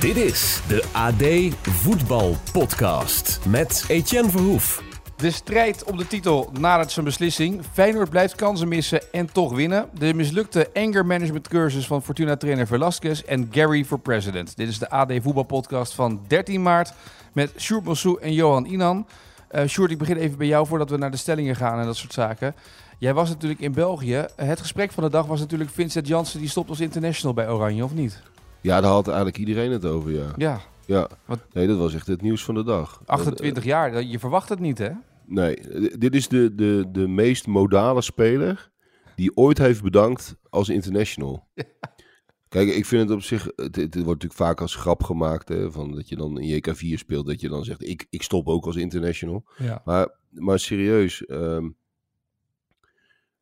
Dit is de AD Voetbal Podcast met Etienne Verhoef. De strijd om de titel nadert zijn beslissing. Feyenoord blijft kansen missen en toch winnen. De mislukte anger management cursus van Fortuna trainer Velasquez en Gary for president. Dit is de AD Voetbal Podcast van 13 maart met Sjoerd Mossou en Johan Inan. Uh, Sjoerd, ik begin even bij jou voordat we naar de stellingen gaan en dat soort zaken. Jij was natuurlijk in België. Het gesprek van de dag was natuurlijk Vincent Janssen die stopt als international bij Oranje, of niet? Ja, daar had eigenlijk iedereen het over, ja. Ja. Ja, nee, dat was echt het nieuws van de dag. 28 jaar, je verwacht het niet, hè? Nee, dit is de, de, de meest modale speler die ooit heeft bedankt als international. Kijk, ik vind het op zich, het, het, wordt natuurlijk vaak als grap gemaakt, hè, van dat je dan in JK4 speelt, dat je dan zegt, ik, ik stop ook als international. Ja. Maar, maar serieus, um,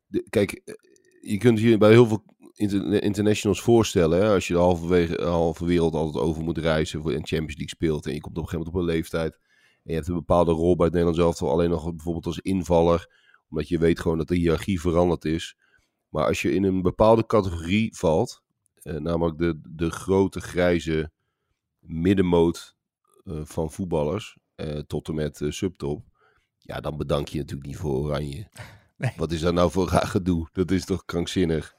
de, kijk, je kunt hier bij heel veel inter, internationals voorstellen, hè, als je de halve, halve wereld altijd over moet reizen voor, en Champions League speelt en je komt op een gegeven moment op een leeftijd en je hebt een bepaalde rol bij het Nederlands elftal alleen nog bijvoorbeeld als invaller, omdat je weet gewoon dat de hiërarchie veranderd is. Maar als je in een bepaalde categorie valt, eh, namelijk de, de grote grijze middenmoot uh, van voetballers, uh, tot en met subtop, ja, dan bedank je natuurlijk niet voor Oranje. Nee. Wat is dat nou voor raar gedoe? Dat is toch krankzinnig?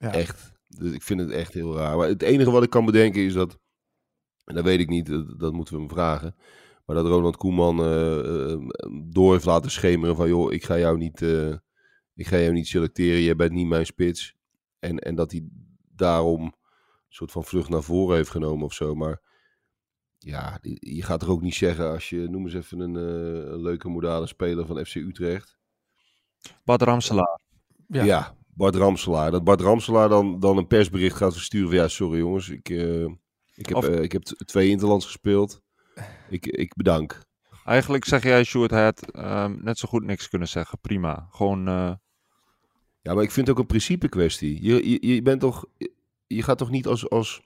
Ja. Echt. Dus ik vind het echt heel raar. Maar het enige wat ik kan bedenken is dat, en dat weet ik niet, dat, dat moeten we hem vragen. Maar dat Ronald Koeman uh, uh, door heeft laten schemeren van, joh, ik ga jou niet, uh, ik ga jou niet selecteren, jij bent niet mijn spits. En, en dat hij daarom een soort van vlucht naar voren heeft genomen of zo. Maar ja, je gaat er ook niet zeggen als je, noem eens even een, een leuke modale speler van FC Utrecht. Bart Ramselaar. Ja. ja. Bart Ramselaar. Dat Bart Ramselaar dan, dan een persbericht gaat versturen van ja, sorry jongens, ik, uh, ik, heb, Of- uh, ik heb twee Interlands gespeeld. Ik, ik bedank. Eigenlijk zeg jij, Sjoerd, hij had ehm, net zo goed niks kunnen zeggen. Prima. Gewoon, eh, Ja, maar ik vind het ook een principe kwestie. Je, je, je bent toch, je gaat toch niet als, als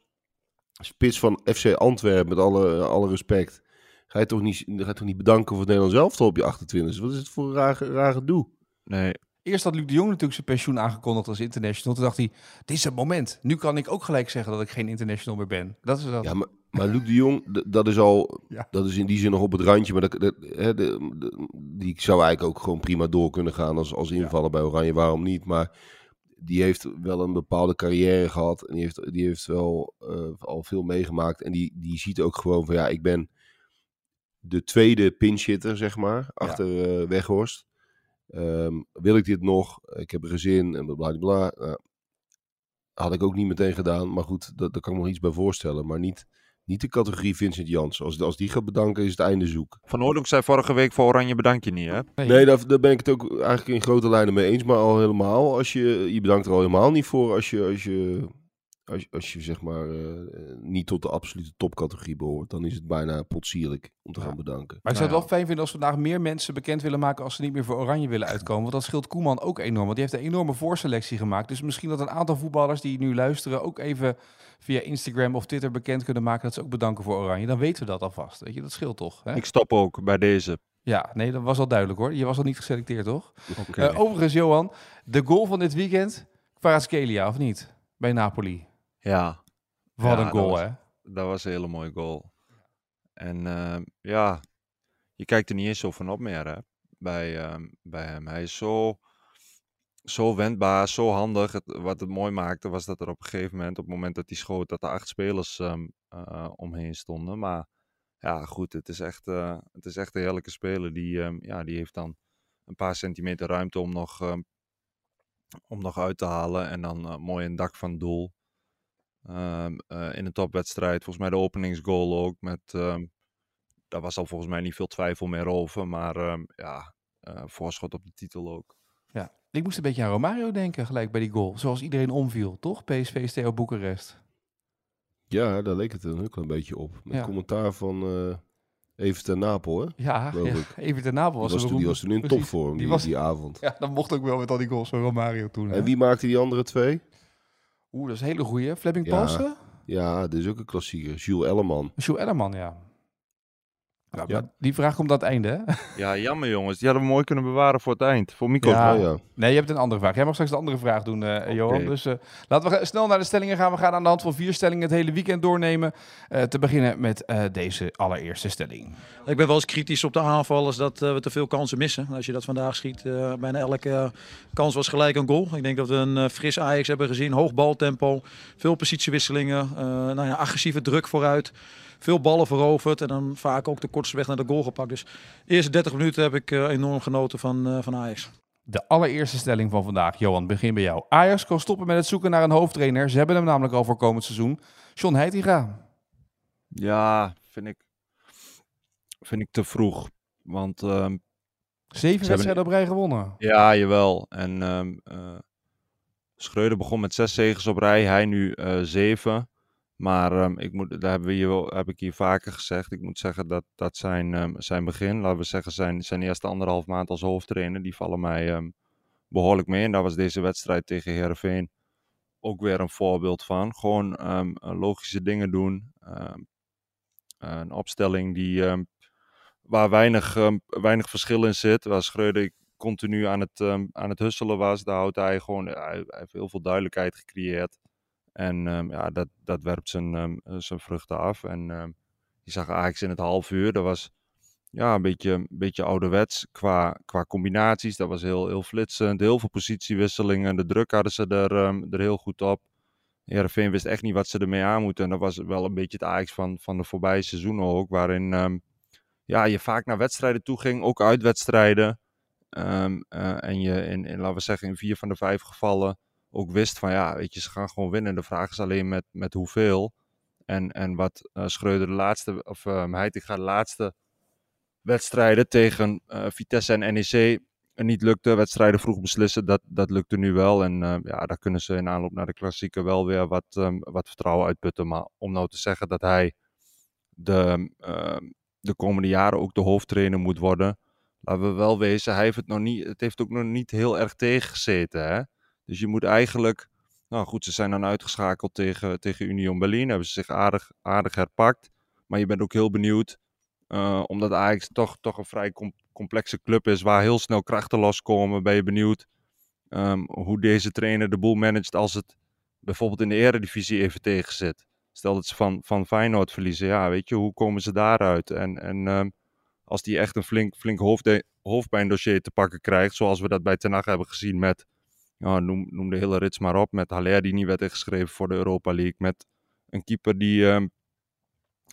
spits van FC Antwerpen, met alle, alle respect, ga je toch niet, ga je toch niet bedanken voor het Nederlands elftal op je 28 Wat is het voor een raar, raar gedoe? nee. Eerst had Luc de Jong natuurlijk zijn pensioen aangekondigd als international. Toen dacht hij, dit is het moment. Nu kan ik ook gelijk zeggen dat ik geen international meer ben. Dat is dat. Ja, maar, maar Luc de Jong, dat is al, Ja. dat is in die zin nog op het randje. Maar dat, dat, hè, de, de- die zou eigenlijk ook gewoon prima door kunnen gaan als, als invaller bij Oranje. Waarom niet? Maar die heeft wel een bepaalde carrière gehad. En die heeft, die heeft wel eh, al veel meegemaakt. En die, die ziet ook gewoon van ja, ik ben de tweede pinchitter, zeg maar, achter eh, Weghorst. Ehm, wil ik dit nog? Ik heb een gezin en bla bla bla. Nou, had ik ook niet meteen gedaan. Maar goed, dat, daar kan ik me nog iets bij voorstellen. Maar niet, niet de categorie Vincent Jans. Als, als die gaat bedanken, is het einde zoek. Van Oordonk zei vorige week voor Oranje bedank je niet, hè? Nee. Nee, daar, daar ben ik het ook eigenlijk in grote lijnen mee eens. Maar al helemaal, als je, je bedankt er al helemaal niet voor als je, als je, als, je- als je zeg maar eh, niet tot de absolute topcategorie behoort. Dan is het bijna potsierlijk om te Ja. gaan bedanken. Maar ik zou het Nou wel fijn vinden als vandaag meer mensen bekend willen maken als ze niet meer voor Oranje willen uitkomen. Want dat scheelt Koeman ook enorm. Want die heeft een enorme voorselectie gemaakt. Dus misschien dat een aantal voetballers die nu luisteren ook even via Instagram of Twitter bekend kunnen maken dat ze ook bedanken voor Oranje. Dan weten we dat alvast. Weet je, dat scheelt toch? Hè? Ik stop ook bij deze. Ja, nee, dat was al duidelijk hoor. Je was al niet geselecteerd, toch? Oké. Eh, overigens, Johan, de goal van dit weekend, Kvaratskhelia of niet? Bij Napoli. Ja, Wat Ja, een dat goal, was- hè? dat was een hele mooie goal. En ehm, ja, je kijkt er niet eens zo van op meer, hè? Bij, ehm, bij hem. Hij is zo, zo wendbaar, zo handig. Het, wat het mooi maakte, was dat er op een gegeven moment, op het moment dat hij schoot, dat er acht spelers ehm, eh, omheen stonden. Maar ja, goed, het is echt, eh, het is echt een heerlijke speler. Die, ja, die heeft dan een paar centimeter ruimte om nog, om nog uit te halen. En dan eh, mooi een dak van doel. Ehm, eh, in een topwedstrijd, volgens mij de openingsgoal ook. Met, ehm, daar was al volgens mij niet veel twijfel meer over. Maar ehm, ja, eh, voorschot op de titel ook. Ja. Ik moest een beetje aan Romario denken, gelijk bij die goal. Zoals iedereen omviel, toch? PSV Theo Boekarest. Ja, daar leek het een heel klein beetje op. Met Ja. commentaar van eh Even ten Napel, hè? Ja, ja. even ten Napel Die was, was, een toen, die was toen in topvorm, die, Die was, die avond. ja, dat mocht ook wel met al die goals van Romario toen. hè? En wie maakte die andere twee? Oeh, dat is een hele goeie. Fleming. Paulsen? Ja, dit is ook een klassieker. Jules Elleman. Jules Ellerman, ja. Ja. Die vraag komt aan het einde, hè? Ja, jammer jongens. Die hadden we mooi kunnen bewaren voor het eind. Voor Mico. Ja. Oh, ja. Nee, je hebt een andere vraag. Jij mag straks de andere vraag doen, eh, Johan. Dus eh, laten we snel naar de stellingen gaan. We gaan aan de hand van vier stellingen het hele weekend doornemen. Eh, te beginnen met eh, deze allereerste stelling. Ik ben wel eens kritisch op de aanvallers dat we te veel kansen missen. Als je dat vandaag eh, bijna elke kans was gelijk een goal. Ik denk dat we een fris Ajax hebben gezien, hoog baltempo, veel positiewisselingen, eh, nou ja, agressieve druk vooruit. Veel ballen veroverd en dan vaak ook de kortste weg naar de goal gepakt. Dus de eerste 30 minuten heb ik eh, enorm genoten van, eh, van Ajax. De allereerste stelling van vandaag. Johan, begin bij jou. Ajax kan stoppen met het zoeken naar een hoofdtrainer. Ze hebben hem namelijk al voor komend seizoen. John Heitinga. Ja, vind ik, vind ik te vroeg. Want ehm, Zeven Ze wedstrijden op rij gewonnen. ja, jawel. En ehm eh, Schreuder begon met zes zegens op rij. Hij nu eh, zeven. Maar ehm, ik moet, daar hebben we hier wel, heb ik hier vaker gezegd. Ik moet zeggen dat, dat zijn, ehm, zijn begin, laten we zeggen zijn, zijn eerste anderhalf maand als hoofdtrainer, die vallen mij ehm, behoorlijk mee. En daar was deze wedstrijd tegen Herenveen ook weer een voorbeeld van. Gewoon logische dingen doen. Een opstelling die, waar weinig, weinig verschil in zit. Waar Schreuder continu aan het, aan het husselen was. Daar houdt hij gewoon, hij heeft heel veel duidelijkheid gecreëerd. En ehm, ja, dat, dat werpt zijn, ehm, eh, zijn vruchten af. En ehm, je zag Ajax in het half uur. Dat was ja, een beetje, een beetje ouderwets qua, qua combinaties. Dat was heel, heel flitsend. Heel veel positiewisselingen. De druk hadden ze er, er heel goed op. Heerenveen wist echt niet wat ze ermee aan moeten. En dat was wel een beetje het Ajax van, van de voorbije seizoenen ook. Waarin ja, je vaak naar wedstrijden toe ging. Ook uitwedstrijden. Ehm, eh, en je in, in, laten we zeggen, in vier van de vijf gevallen ook wist van ja, weet je, ze gaan gewoon winnen. De vraag is alleen met, met hoeveel. En, en wat eh Schreuder de laatste, of uh, Heitinga de laatste wedstrijden tegen eh, Vitesse en NEC niet lukte. Wedstrijden vroeg beslissen, dat, dat lukte nu wel. En eh, ja, daar kunnen ze in aanloop naar de klassieker wel weer wat, ehm, wat vertrouwen uitputten. Maar om nou te zeggen dat hij de, ehm, de komende jaren ook de hoofdtrainer moet worden. Laten we wel wezen, hij heeft het nog niet, het heeft ook nog niet heel erg tegengezeten. Hè? Dus je moet eigenlijk, nou goed, ze zijn dan uitgeschakeld tegen, tegen Union Berlin. Hebben ze zich aardig, aardig herpakt. Maar je bent ook heel benieuwd, uh, omdat Ajax toch, toch een vrij com complexe club is, waar heel snel krachten loskomen. Ben je benieuwd um, hoe deze trainer de boel managt als het bijvoorbeeld in de eredivisie even tegen zit. Stel dat ze van, van Feyenoord verliezen, ja, weet je, hoe komen ze daaruit? En, en um, als die echt een flink, flink hoofd, hoofdpijndossier te pakken krijgt, zoals we dat bij Ten Hag hebben gezien met ja, noem, de hele rits maar op. Met Haller die niet werd ingeschreven voor de Europa League. Met een keeper die, uh,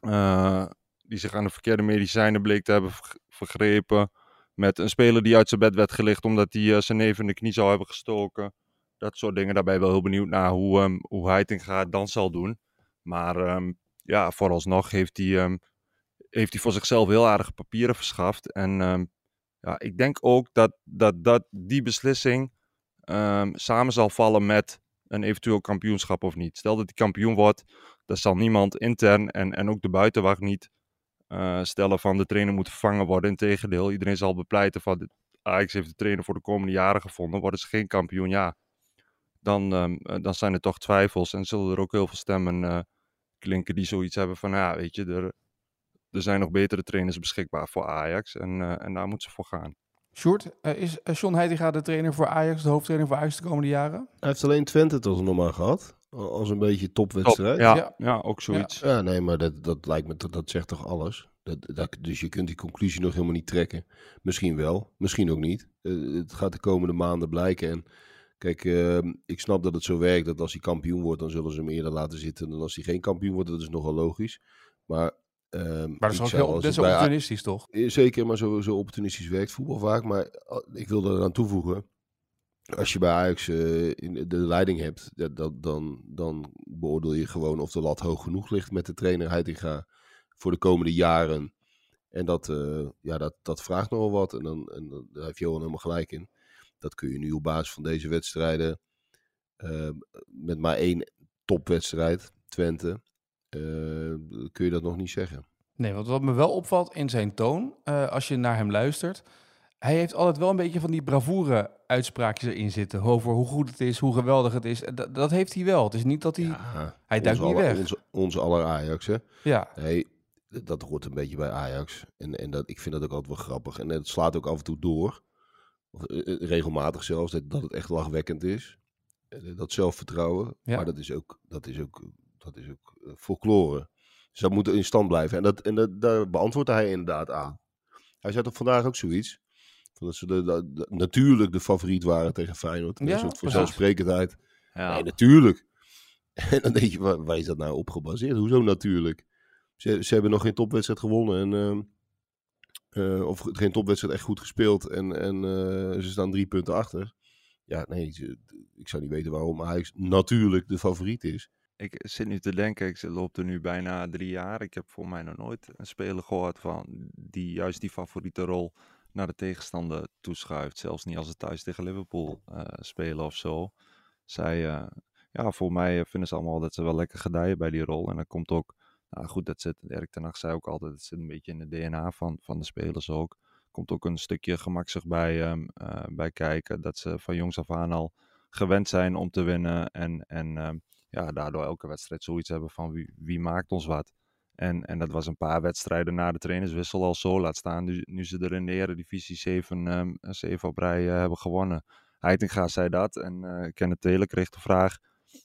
uh, die zich aan de verkeerde medicijnen bleek te hebben vergrepen. Met een speler die uit zijn bed werd gelicht omdat hij uh, zijn neef in de knie zou hebben gestoken. Dat soort dingen. Daarbij wel heel benieuwd naar hoe, um, hoe Heitinga dan zal doen. Maar um, ja, vooralsnog heeft hij, heeft hij voor zichzelf heel aardige papieren verschaft. En ja, ik denk ook dat, dat, dat die beslissing um, samen zal vallen met een eventueel kampioenschap of niet. Stel dat hij kampioen wordt, dan zal niemand intern en, en ook de buitenwacht niet uh, stellen van de trainer moet vervangen worden. Integendeel, iedereen zal bepleiten van Ajax heeft de trainer voor de komende jaren gevonden. Worden ze geen kampioen, ja, dan, um, dan zijn er toch twijfels en zullen er ook heel veel stemmen uh, klinken die zoiets hebben van, ja, weet je, er, er zijn nog betere trainers beschikbaar voor Ajax en, en daar moeten ze voor gaan. Sjoerd, uh, is John Heitinga de trainer voor Ajax, de hoofdtrainer voor Ajax de komende jaren? Hij heeft alleen Twente tot nog maar gehad. Als een beetje topwedstrijd. Top, ja, ja. ja, ook zoiets. Ja, ja nee, maar dat, dat lijkt me, dat, dat zegt toch alles. Dat, dat, dus je kunt die conclusie nog helemaal niet trekken. Misschien wel, misschien ook niet. Uh, het gaat de komende maanden blijken. En kijk, uh, ik snap dat het zo werkt dat als hij kampioen wordt, dan zullen ze hem eerder laten zitten dan als hij geen kampioen wordt. Dat is nogal logisch. Maar Um, maar dat is ook heel, opportunistisch, toch? Zeker, maar zo, zo opportunistisch werkt voetbal vaak. Maar ik wil er aan toevoegen. Als je bij Ajax uh, in de leiding hebt, dat, dat, dan, dan beoordeel je gewoon of de lat hoog genoeg ligt met de trainer Heitinga voor de komende jaren. En dat, uh, ja, dat, dat vraagt nogal wat. En, dan, en daar heeft Johan helemaal gelijk in. Dat kun je nu op basis van deze wedstrijden, uh, met maar één topwedstrijd, Twente, kun je dat nog niet zeggen. Nee, want wat me wel opvalt in zijn toon, uh, als je naar hem luistert, hij heeft altijd wel een beetje van die bravoure uitspraakjes erin zitten over hoe goed het is, hoe geweldig het is. Dat, dat heeft hij wel. Het is niet dat hij, ja, hij duikt niet weg. Onze, onze aller Ajax, hè? Ja. Nee, dat hoort een beetje bij Ajax. En, en dat, ik vind dat ook altijd wel grappig. En het slaat ook af en toe door. Of, eh, eh, regelmatig zelfs, dat, dat het echt lachwekkend is. Eh, Dat zelfvertrouwen. Ja. Maar dat is ook, dat is ook, dat is ook eh, folklore. Dus dat moet in stand blijven. En, dat, en dat, daar beantwoordde hij inderdaad aan. Hij zei toch vandaag ook zoiets? Van dat ze de, de- de- natuurlijk de favoriet waren tegen Feyenoord. Ja, een soort vanzelfsprekendheid. Ja. Nee, natuurlijk. En dan denk je, waar, waar is dat nou op gebaseerd? Hoezo natuurlijk? Ze, ze hebben nog geen topwedstrijd gewonnen. En, ehm, eh, of ge- geen topwedstrijd echt goed gespeeld. En, en eh, ze staan drie punten achter. Ja, nee, ik zou niet weten waarom Ajax natuurlijk de favoriet is. Ik zit nu te denken, ik loop er nu bijna drie jaar. Ik heb voor mij nog nooit een speler gehoord van die juist die favoriete rol naar de tegenstander toeschuift. Zelfs niet als ze thuis tegen Liverpool eh, spelen of zo. Zij, eh, ja, voor mij vinden ze allemaal dat ze wel lekker gedijen bij die rol. En dan komt ook, nou goed, dat zit, Erik ten Hag zei ook altijd, het zit een beetje in het DNA van, van de spelers ook. Komt ook een stukje gemakzucht bij, eh, bij kijken. Dat ze van jongs af aan al gewend zijn om te winnen. En, en ehm, ja, daardoor elke wedstrijd zoiets hebben van wie, wie maakt ons wat. En, en dat was een paar wedstrijden na de trainerswissel al zo. Laat staan nu, nu ze er in de Eredivisie 7, ehm 7 op rij eh, hebben gewonnen. Heitinga zei dat en eh Kenneth Taylor kreeg de vraag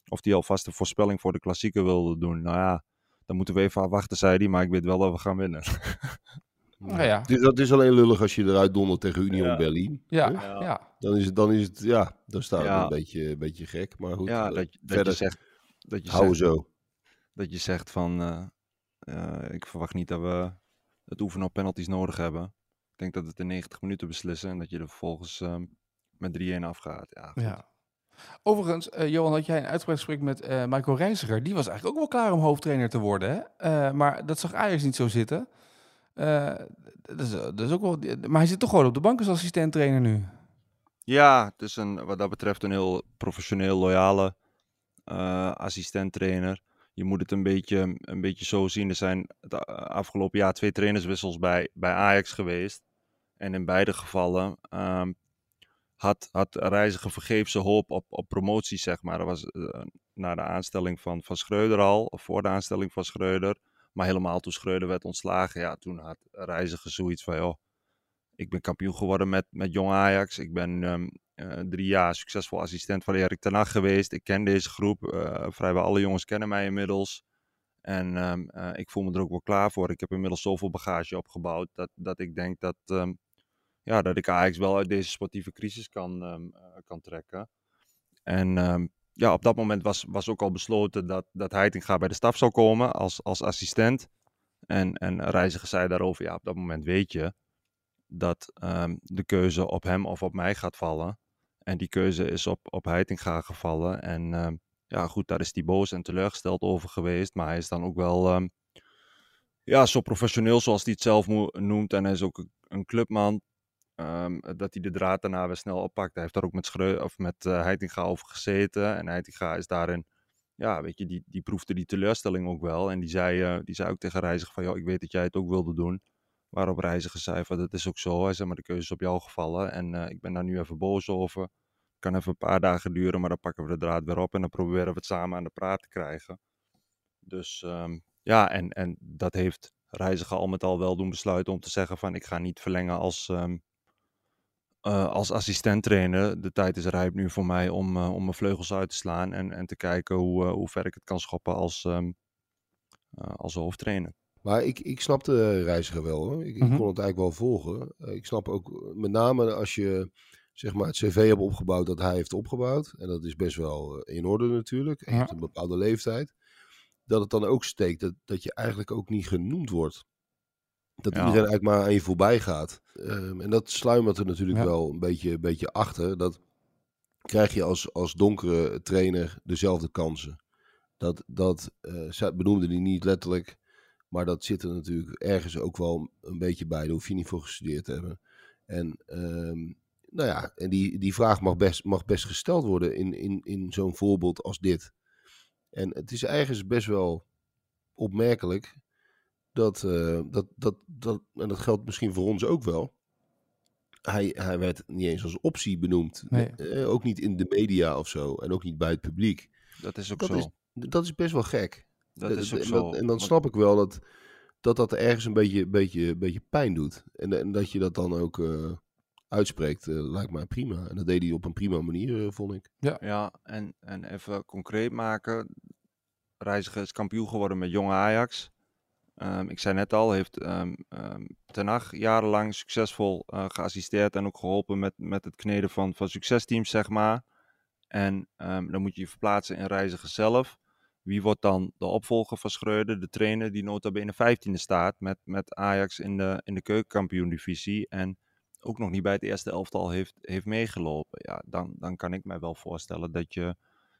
of hij alvast een voorspelling voor de klassieker wilde doen. Nou ja, dan moeten we even afwachten, zei hij, maar ik weet wel dat we gaan winnen. Nou ja, Dus dat is alleen lullig als je eruit dondert tegen Union Ja. Berlin. ja, Ja. Dan is het, dan is het ja, dan staat het Ja. een beetje, een beetje gek. Maar goed, ja, eh, dat, dat verder je zegt, dat je houden zegt, zo. dat je zegt van, eh, eh, ik verwacht niet dat we het oefenen op penalties nodig hebben. Ik denk dat we het in 90 minuten beslissen en dat je er vervolgens ehm, met 3-1 afgaat. Ja, goed. Ja. Overigens, eh, Johan, had jij een uitgebreid gesprek met eh, Michael Reiziger. Die was eigenlijk ook wel klaar om hoofdtrainer te worden. Hè? Eh, maar dat zag Ajax niet zo zitten. Eh, dat, is, dat is ook wel, maar hij zit toch gewoon op de bank als assistent-trainer nu. Ja, het is een, wat dat betreft een heel professioneel, loyale eh assistent-trainer. Je moet het een beetje, een beetje zo zien. Er zijn het a- afgelopen jaar twee trainerswissels bij, bij Ajax geweest. En in beide gevallen ehm, had, had Reiziger vergeefse hoop op, op promotie, zeg maar. Dat was eh, na de aanstelling van, van Schreuder al, of voor de aanstelling van Schreuder. Maar helemaal toen Schreuder werd ontslagen, ja, toen had Reiziger zoiets van, joh, ik ben kampioen geworden met, met Jong Ajax. Ik ben ehm, eh, drie jaar succesvol assistent van Erik ten Hag geweest. Ik ken deze groep. eh, vrijwel alle jongens kennen mij inmiddels. En ehm, eh, ik voel me er ook wel klaar voor. Ik heb inmiddels zoveel bagage opgebouwd dat, dat ik denk dat, ehm, ja, dat ik Ajax wel uit deze sportieve crisis kan, ehm, eh, kan trekken. En ja, op dat moment was, was ook al besloten dat, dat Heitinga bij de staf zou komen als, als assistent. En, en Reiziger zei daarover, ja, op dat moment weet je dat de keuze op hem of op mij gaat vallen. En die keuze is op, op Heitinga gevallen. En ehm, ja, goed, daar is hij boos en teleurgesteld over geweest. Maar hij is dan ook wel ehm, ja, zo professioneel zoals hij het zelf noemt. En hij is ook een- clubman. ehm, dat hij de draad daarna weer snel oppakt. Hij heeft daar ook met, Schreu of met eh, Heitinga over gezeten. En Heitinga is daarin, ja, weet je, die, die proefde die teleurstelling ook wel. En die zei, eh, die zei ook tegen Reiziger van, joh, ik weet dat jij het ook wilde doen. Waarop Reiziger zei van, dat is ook zo. Maar de keuze is op jou gevallen. En eh, ik ben daar nu even boos over. Kan even een paar dagen duren, maar dan pakken we de draad weer op. En dan proberen we het samen aan de praat te krijgen. Dus ehm, ja, en, en dat heeft Reiziger al met al wel doen besluiten om te zeggen van, ik ga niet verlengen als, eh, als assistent trainer. De tijd is rijp nu voor mij om, eh, om mijn vleugels uit te slaan. En, en te kijken hoe, hoe ver ik het kan schoppen als, ehm, eh, als hoofdtrainer. Maar ik, ik snap de reiziger wel hoor. Ik, ik Mhm. kon het eigenlijk wel volgen. Eh, Ik snap ook met name als je zeg maar het cv hebt opgebouwd dat hij heeft opgebouwd. En dat is best wel eh, in orde natuurlijk. En je Ja. hebt een bepaalde leeftijd. Dat het dan ook steekt dat, dat je eigenlijk ook niet genoemd wordt. Dat Ja. iedereen eigenlijk maar aan je voorbij gaat. Ehm, en dat sluimert er natuurlijk Ja. wel een beetje, een beetje achter. Dat krijg je als, als donkere trainer dezelfde kansen. Dat, dat eh, benoemde hij niet letterlijk. Maar dat zit er natuurlijk ergens ook wel een beetje bij. Daar hoef je niet voor gestudeerd te hebben. En, ehm, nou ja, en die, die vraag mag best, mag best gesteld worden in, in, in zo'n voorbeeld als dit. En het is ergens best wel opmerkelijk dat, eh, dat, dat, dat, en dat geldt misschien voor ons ook wel. Hij, hij werd niet eens als optie benoemd. Nee. Eh, ook niet in de media of zo. En ook niet bij het publiek. Dat is ook Dat zo. is- Dat is best wel gek. Dat Eh, is ook en, zo. dat- en dan snap ik wel dat, dat dat ergens een beetje, beetje, beetje pijn doet. En, en dat je dat dan ook eh, uitspreekt, eh, lijkt mij prima. En dat deed hij op een prima manier, vond ik. Ja, en, en even concreet maken. Reiziger is kampioen geworden met jonge Ajax. Ehm, ik zei net al, heeft ehm ehm, Ten Hag jarenlang succesvol eh, geassisteerd en ook geholpen met, met het kneden van, van succesteams, zeg maar. En ehm, dan moet je je verplaatsen in Reiziger zelf. Wie wordt dan de opvolger van Schreuder, de trainer die nota bene 15e staat met, met Ajax in de, in de keukenkampioen-divisie en ook nog niet bij het eerste elftal heeft, heeft meegelopen. Ja, dan, dan kan ik mij wel voorstellen dat je,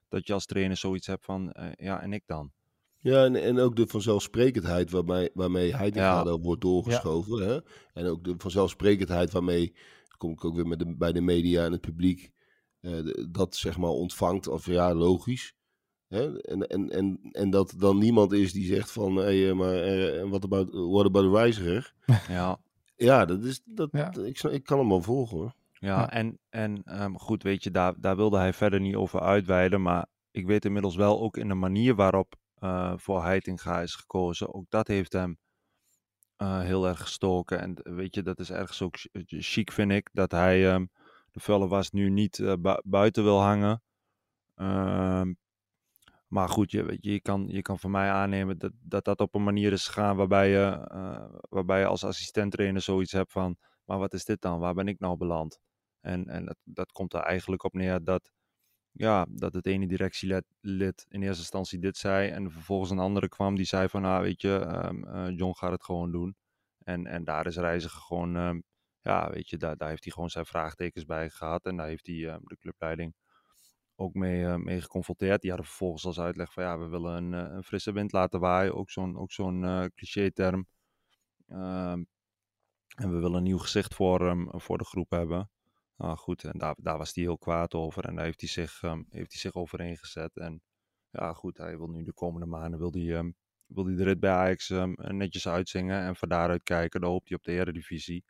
dat je als trainer zoiets hebt van, eh, ja, en ik dan? Ja, en, en ook de vanzelfsprekendheid waarmee, waarmee Heitinga Ja. wordt doorgeschoven. Hè? En ook de vanzelfsprekendheid waarmee, kom ik ook weer met de, bij de media en het publiek, eh, dat zeg maar ontvangt als ja, logisch. Hè? En, en, en, en dat dan niemand is die zegt van, hé, maar eh, en wat about, what about the reiziger? Ja, Ja, dat is, dat, Ja. Ik, ik kan hem wel volgen hoor. Ja, Ja. en, en ehm, goed, weet je, daar, daar wilde hij verder niet over uitweiden. Maar ik weet inmiddels wel ook in de manier waarop eh, voor Heitinga is gekozen. Ook dat heeft hem eh, heel erg gestoken. En eh, weet je, dat is ergens ook ch- chic, vind ik. Dat hij ehm, de vuile was nu niet eh, bu- buiten wil hangen. Ehm, maar goed, je, weet je, je, kan, je kan van mij aannemen dat, dat dat op een manier is gegaan waarbij je, eh, waarbij je als assistent-trainer zoiets hebt van, maar wat is dit dan? Waar ben ik nou beland? En, en dat, dat komt er eigenlijk op neer dat, ja, dat het ene directielid lid in eerste instantie dit zei en vervolgens een andere kwam die zei van, nou weet je, ehm, eh, John gaat het gewoon doen. En, en daar is Reiziger gewoon, ehm, ja, weet je, daar, daar heeft hij gewoon zijn vraagtekens bij gehad en daar heeft hij ehm, de clubleiding ook mee, eh, mee geconfronteerd. Die hadden vervolgens als uitleg van ja, we willen een, eh, een frisse wind laten waaien. Ook zo'n ook eh, cliché-term. Ehm, en we willen een nieuw gezicht voor, hem voor de groep hebben. Nou goed, en daar, daar was hij heel kwaad over. En daar heeft hij zich, ehm, heeft hij zich overheen gezet. En ja, goed, hij wil nu de komende maanden wil hij, ehm, wil hij de rit bij Ajax ehm, netjes uitzingen. En van daaruit kijken, dan hoopt hij op de Eredivisie.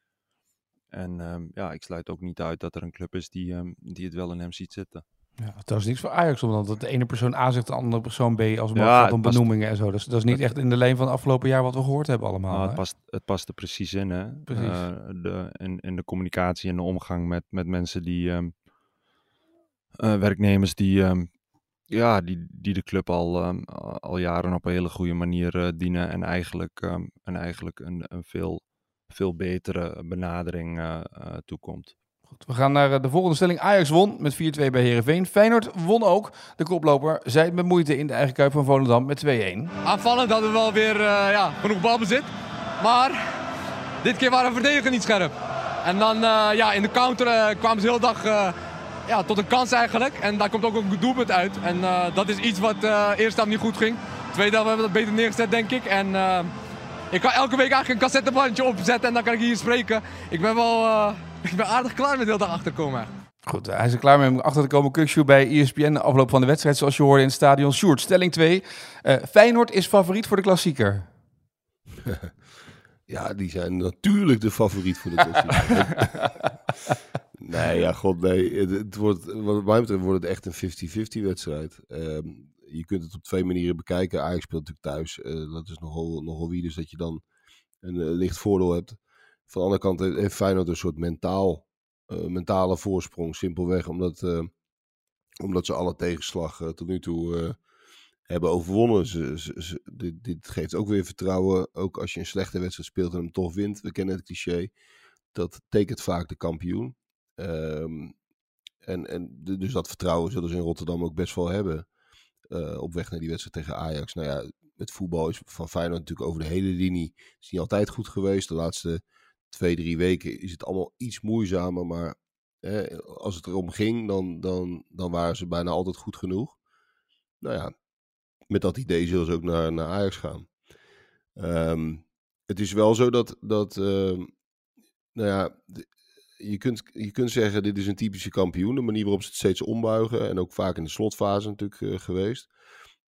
En ehm, ja, ik sluit ook niet uit dat er een club is die, ehm, die het wel in hem ziet zitten. Ja, dat is niks voor Ajax, omdat het de ene persoon A zegt, de andere persoon B als het Ja, gaat om benoemingen en zo. Dus dat is niet echt in de lijn van het afgelopen jaar wat we gehoord hebben allemaal. Nou, het, hè? past, het past er precies in, hè? Precies. Eh, de, in, in de communicatie en de omgang met, met mensen die, ehm, eh, werknemers die, ehm, ja, die, die de club al, ehm, al jaren op een hele goede manier eh, dienen en eigenlijk, en eigenlijk een, een veel, veel betere benadering toekomt. We gaan naar eh, de volgende stelling. Ajax won met 4-2 bij Herenveen. Feyenoord won ook. De koploper zei het met moeite in de eigen kuip van Volendam met 2-1. Aanvallend hadden we wel weer eh, ja, genoeg balbezit. Maar dit keer waren verdedigen niet scherp. En dan eh, ja, in de counter kwamen ze heel dag ja, tot een kans eigenlijk. En daar komt ook een doelpunt uit. En dat is iets wat eerste helft niet goed ging. Tweede helft hebben we dat beter neergezet denk ik. En ik kan elke week eigenlijk een cassettebandje opzetten en dan kan ik hier spreken. Ik ben wel ik ben aardig klaar met de hele dag achterkomen. Goed, hij is er klaar mee om achter te komen. Kukshoe bij ESPN, de afloop van de wedstrijd, zoals je hoorde in het stadion. Sjoerd, stelling 2. Eh, Feyenoord is favoriet voor de klassieker. Ja, die zijn natuurlijk de favoriet voor de klassieker. nee, ja, god, nee. Het, het wordt, wat mij betreft wordt het echt een 50-50 wedstrijd. Ehm, je kunt het op twee manieren bekijken. Ajax speelt natuurlijk thuis. Eh, dat is nogal, nogal wie, dus dat je dan een eh, licht voordeel hebt. Van de andere kant heeft- heeft Feyenoord een soort mentaal, eh, mentale voorsprong. Simpelweg omdat, eh, omdat ze alle tegenslag eh, tot nu toe eh, hebben overwonnen. Ze, dit, geeft ook weer vertrouwen. Ook als je een slechte wedstrijd speelt en hem toch wint. We kennen het cliché. Dat tekent vaak de kampioen. Ehm, en, en dus dat vertrouwen zullen ze in Rotterdam ook best wel hebben. eh, op weg naar die wedstrijd tegen Ajax. Nou ja, het voetbal is van Feyenoord natuurlijk over de hele linie. is niet altijd goed geweest. De laatste twee, drie weken is het allemaal iets moeizamer. Maar hè, als het erom ging, dan, dan, dan waren ze bijna altijd goed genoeg. Nou ja, met dat idee zullen ze ook naar, naar Ajax gaan. Ehm, het is wel zo dat, dat ehm, nou ja, je kunt, je kunt zeggen dit is een typische kampioen. De manier waarop ze het steeds ombuigen en ook vaak in de slotfase natuurlijk eh, geweest.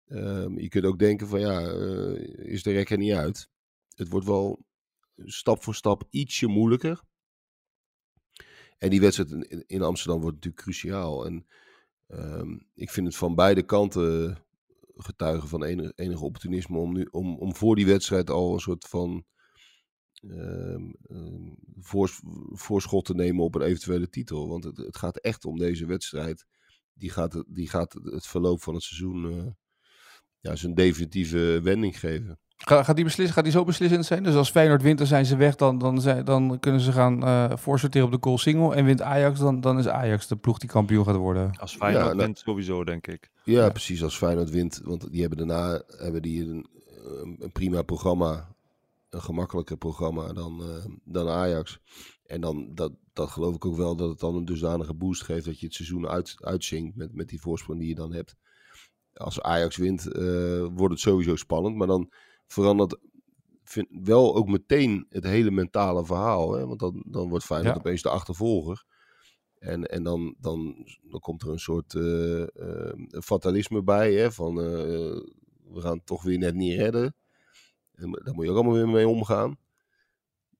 Ehm, je kunt ook denken van ja, eh, is de rek er niet uit. Het wordt wel stap voor stap ietsje moeilijker. En die wedstrijd in, in Amsterdam wordt natuurlijk cruciaal. En ehm, ik vind het van beide kanten getuige van enig, opportunisme om, nu, om, om voor die wedstrijd al een soort van ehm, ehm, voors- voorschot te nemen op een eventuele titel. Want het, het gaat echt om deze wedstrijd. Die gaat, die gaat het- het verloop van het seizoen eh, ja, zijn definitieve wending geven. Ga- Gaat die, beslis, gaat die zo beslissend zijn? Dus als Feyenoord wint, dan zijn ze weg. Dan, dan, zijn, dan kunnen ze gaan eh voorsorteren op de goal single. En wint Ajax, dan, dan is Ajax de ploeg die kampioen gaat worden. Als Feyenoord nou- wint sowieso, denk ik. Ja, Ja. precies. Als Feyenoord wint. Want die hebben daarna hebben die een, een- een prima programma. Een gemakkelijker programma dan, eh, dan Ajax. En dan, dat, dat geloof ik ook wel, dat het dan een dusdanige boost geeft dat je het seizoen uit, uitzinkt met, met die voorsprong die je dan hebt. Als Ajax wint, eh, wordt het sowieso spannend. Maar dan verandert vind, wel ook meteen het hele mentale verhaal. Hè? Want dan, dan wordt Feyenoord Ja. opeens de achtervolger. En, en dan, dan, dan komt er een soort eh, eh, fatalisme bij. Hè? Van eh, we gaan het toch weer net niet redden. En daar moet je ook allemaal weer mee omgaan.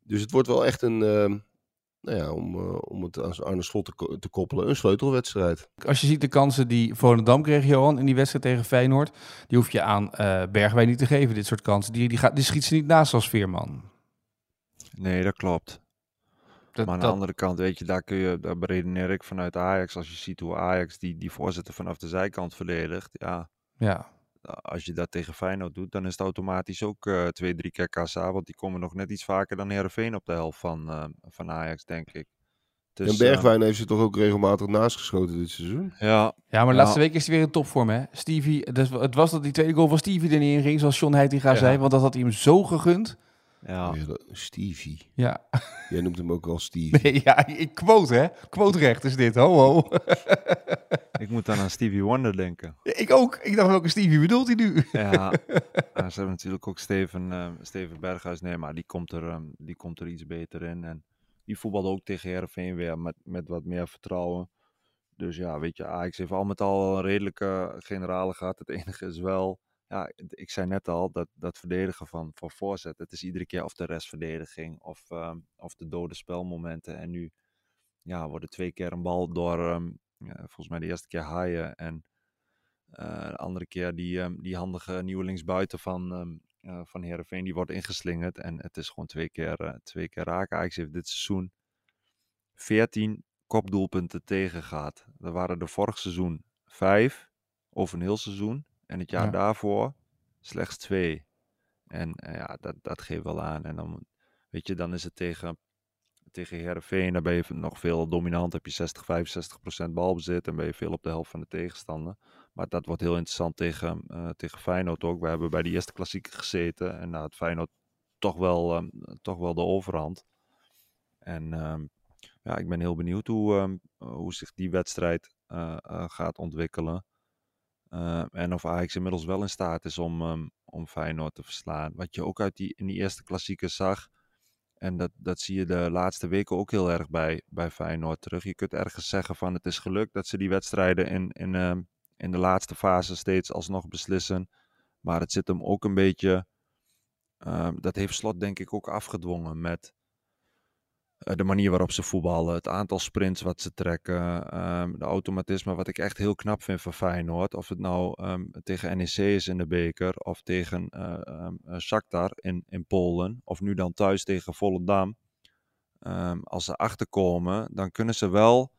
Dus het wordt wel echt een, nou ja, om, eh, om het aan Arne Slot te, ko- te koppelen, een sleutelwedstrijd. Als je ziet de kansen die Volendam kreeg, Johan, in die wedstrijd tegen Feyenoord. Die hoef je aan eh Bergwijn niet te geven, dit soort kansen. Die, die, gaat, die schiet ze niet naast als Veerman. Nee, dat klopt. Dat, Maar aan dat- de andere kant, weet je, daar kun je, daar beredeneer ik vanuit Ajax. Als je ziet hoe Ajax die, die voorzitter vanaf de zijkant verdedigt. Ja, ja. Als je dat tegen Feyenoord doet, dan is het automatisch ook eh, twee, drie keer kassa. Want die komen nog net iets vaker dan Heerenveen op de helft van, eh, van Ajax, denk ik. Dus, en Bergwijn heeft ze toch ook regelmatig naast geschoten dit seizoen? eh, ja, ja, maar de Ja. laatste week is hij weer in topvorm, hè? Stevie, dus het was dat die tweede goal van Stevie er niet in ging, zoals John Heitinga Ja. zei. Want dat had hij hem zo gegund. Ja. Stevie. Ja, Jij noemt hem ook al Stevie. nee, ja ik quote, hè? Quoterecht is dit, ho, ho. ik moet dan aan Stevie Wonder denken. ik ook. Ik dacht, welke Stevie bedoelt hij nu? Ja, ja, ze hebben natuurlijk ook Steven, eh, Steven Berghuis. Nee, maar die komt, er, ehm, die komt er iets beter in. En die voetbalde ook tegen Heerenveen weer met, met wat meer vertrouwen. Dus ja, weet je, Ajax heeft al met al een redelijke generale gehad. Het enige is wel, ja, ik zei net al, dat, dat verdedigen van, van voorzet. Het is iedere keer of de restverdediging of, ehm, of de dode spelmomenten. En nu ja, worden twee keer een bal door, ehm, volgens mij de eerste keer Haaien en eh, de andere keer die, ehm, die handige nieuwe linksbuiten van, eh, van Heerenveen, die wordt ingeslingerd. En het is gewoon twee keer, eh, twee keer raken. Ajax heeft dit seizoen 14 kopdoelpunten tegen gehad. Er waren er vorig seizoen vijf over een heel seizoen. En het jaar Ja. daarvoor slechts twee. En eh, ja, dat, dat geeft wel aan. En dan, weet je, dan is het tegen, tegen Heerenveen, daar ben je nog veel dominant. Heb je 60, 65 procent balbezit en ben je veel op de helft van de tegenstander. Maar dat wordt heel interessant tegen, eh, tegen Feyenoord ook. We hebben bij de eerste klassieker gezeten en daar had Feyenoord toch wel, ehm, toch wel de overhand. En ehm, ja, ik ben heel benieuwd hoe, ehm, hoe zich die wedstrijd eh, eh, gaat ontwikkelen. Eh, en of Ajax inmiddels wel in staat is om, ehm, om Feyenoord te verslaan. Wat je ook uit die, in die eerste klassieker zag. En dat, dat zie je de laatste weken ook heel erg bij, bij Feyenoord terug. Je kunt ergens zeggen van het is gelukt dat ze die wedstrijden in, in, ehm, in de laatste fase steeds alsnog beslissen. Maar het zit hem ook een beetje. ehm, dat heeft Slot denk ik ook afgedwongen met de manier waarop ze voetballen, het aantal sprints wat ze trekken, ehm, de automatisme wat ik echt heel knap vind van Feyenoord. Of het nou ehm, tegen NEC is in de beker of tegen eh eh, Shakhtar in, in Polen of nu dan thuis tegen Volendam. Als ze achterkomen, dan kunnen ze wel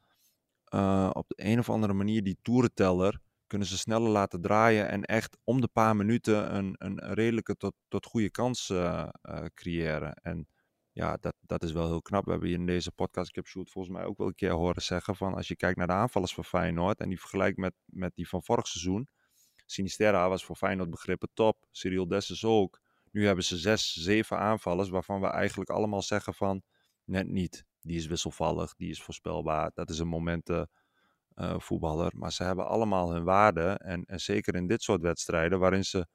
eh, op de een of andere manier die toerenteller kunnen ze sneller laten draaien en echt om de paar minuten een, een redelijke tot, tot goede kans eh, eh, creëren. En ja, dat, dat is wel heel knap. We hebben hier in deze podcast, ik heb Sjoerd volgens mij ook wel een keer horen zeggen van als je kijkt naar de aanvallers van Feyenoord en die vergelijkt met, met die van vorig seizoen. Sinisterra was voor Feyenoord begrippen top, Cyril Dessus ook. Nu hebben ze zes, zeven aanvallers waarvan we eigenlijk allemaal zeggen van net niet. Die is wisselvallig, die is voorspelbaar, dat is een momenten eh, voetballer. Maar ze hebben allemaal hun waarde en, en zeker in dit soort wedstrijden waarin ze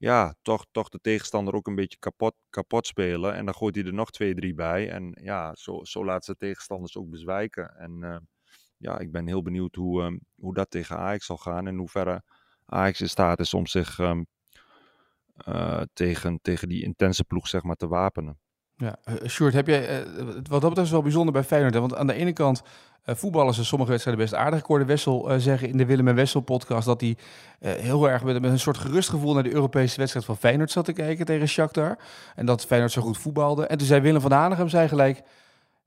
ja, toch, toch de tegenstander ook een beetje kapot, kapot spelen. En dan gooit hij er nog twee, drie bij. En ja, zo, zo laat ze tegenstanders ook bezwijken. En eh, ja, ik ben heel benieuwd hoe, ehm, hoe dat tegen Ajax zal gaan. En hoeverre Ajax in staat is om zich ehm, eh, tegen, tegen die intense ploeg zeg maar, te wapenen. Ja, uh, Sjoerd, heb jij, uh, wat dat betreft is wel bijzonder bij Feyenoord. Want aan de ene kant uh, voetballen ze sommige wedstrijden best aardig. Ik hoorde Wessel zeggen in de Willem en Wessel podcast dat hij heel erg met, een soort gerustgevoel naar de Europese wedstrijd van Feyenoord zat te kijken tegen Shakhtar. En dat Feyenoord zo goed voetbalde. En toen zei Willem van Hanegem, zei gelijk...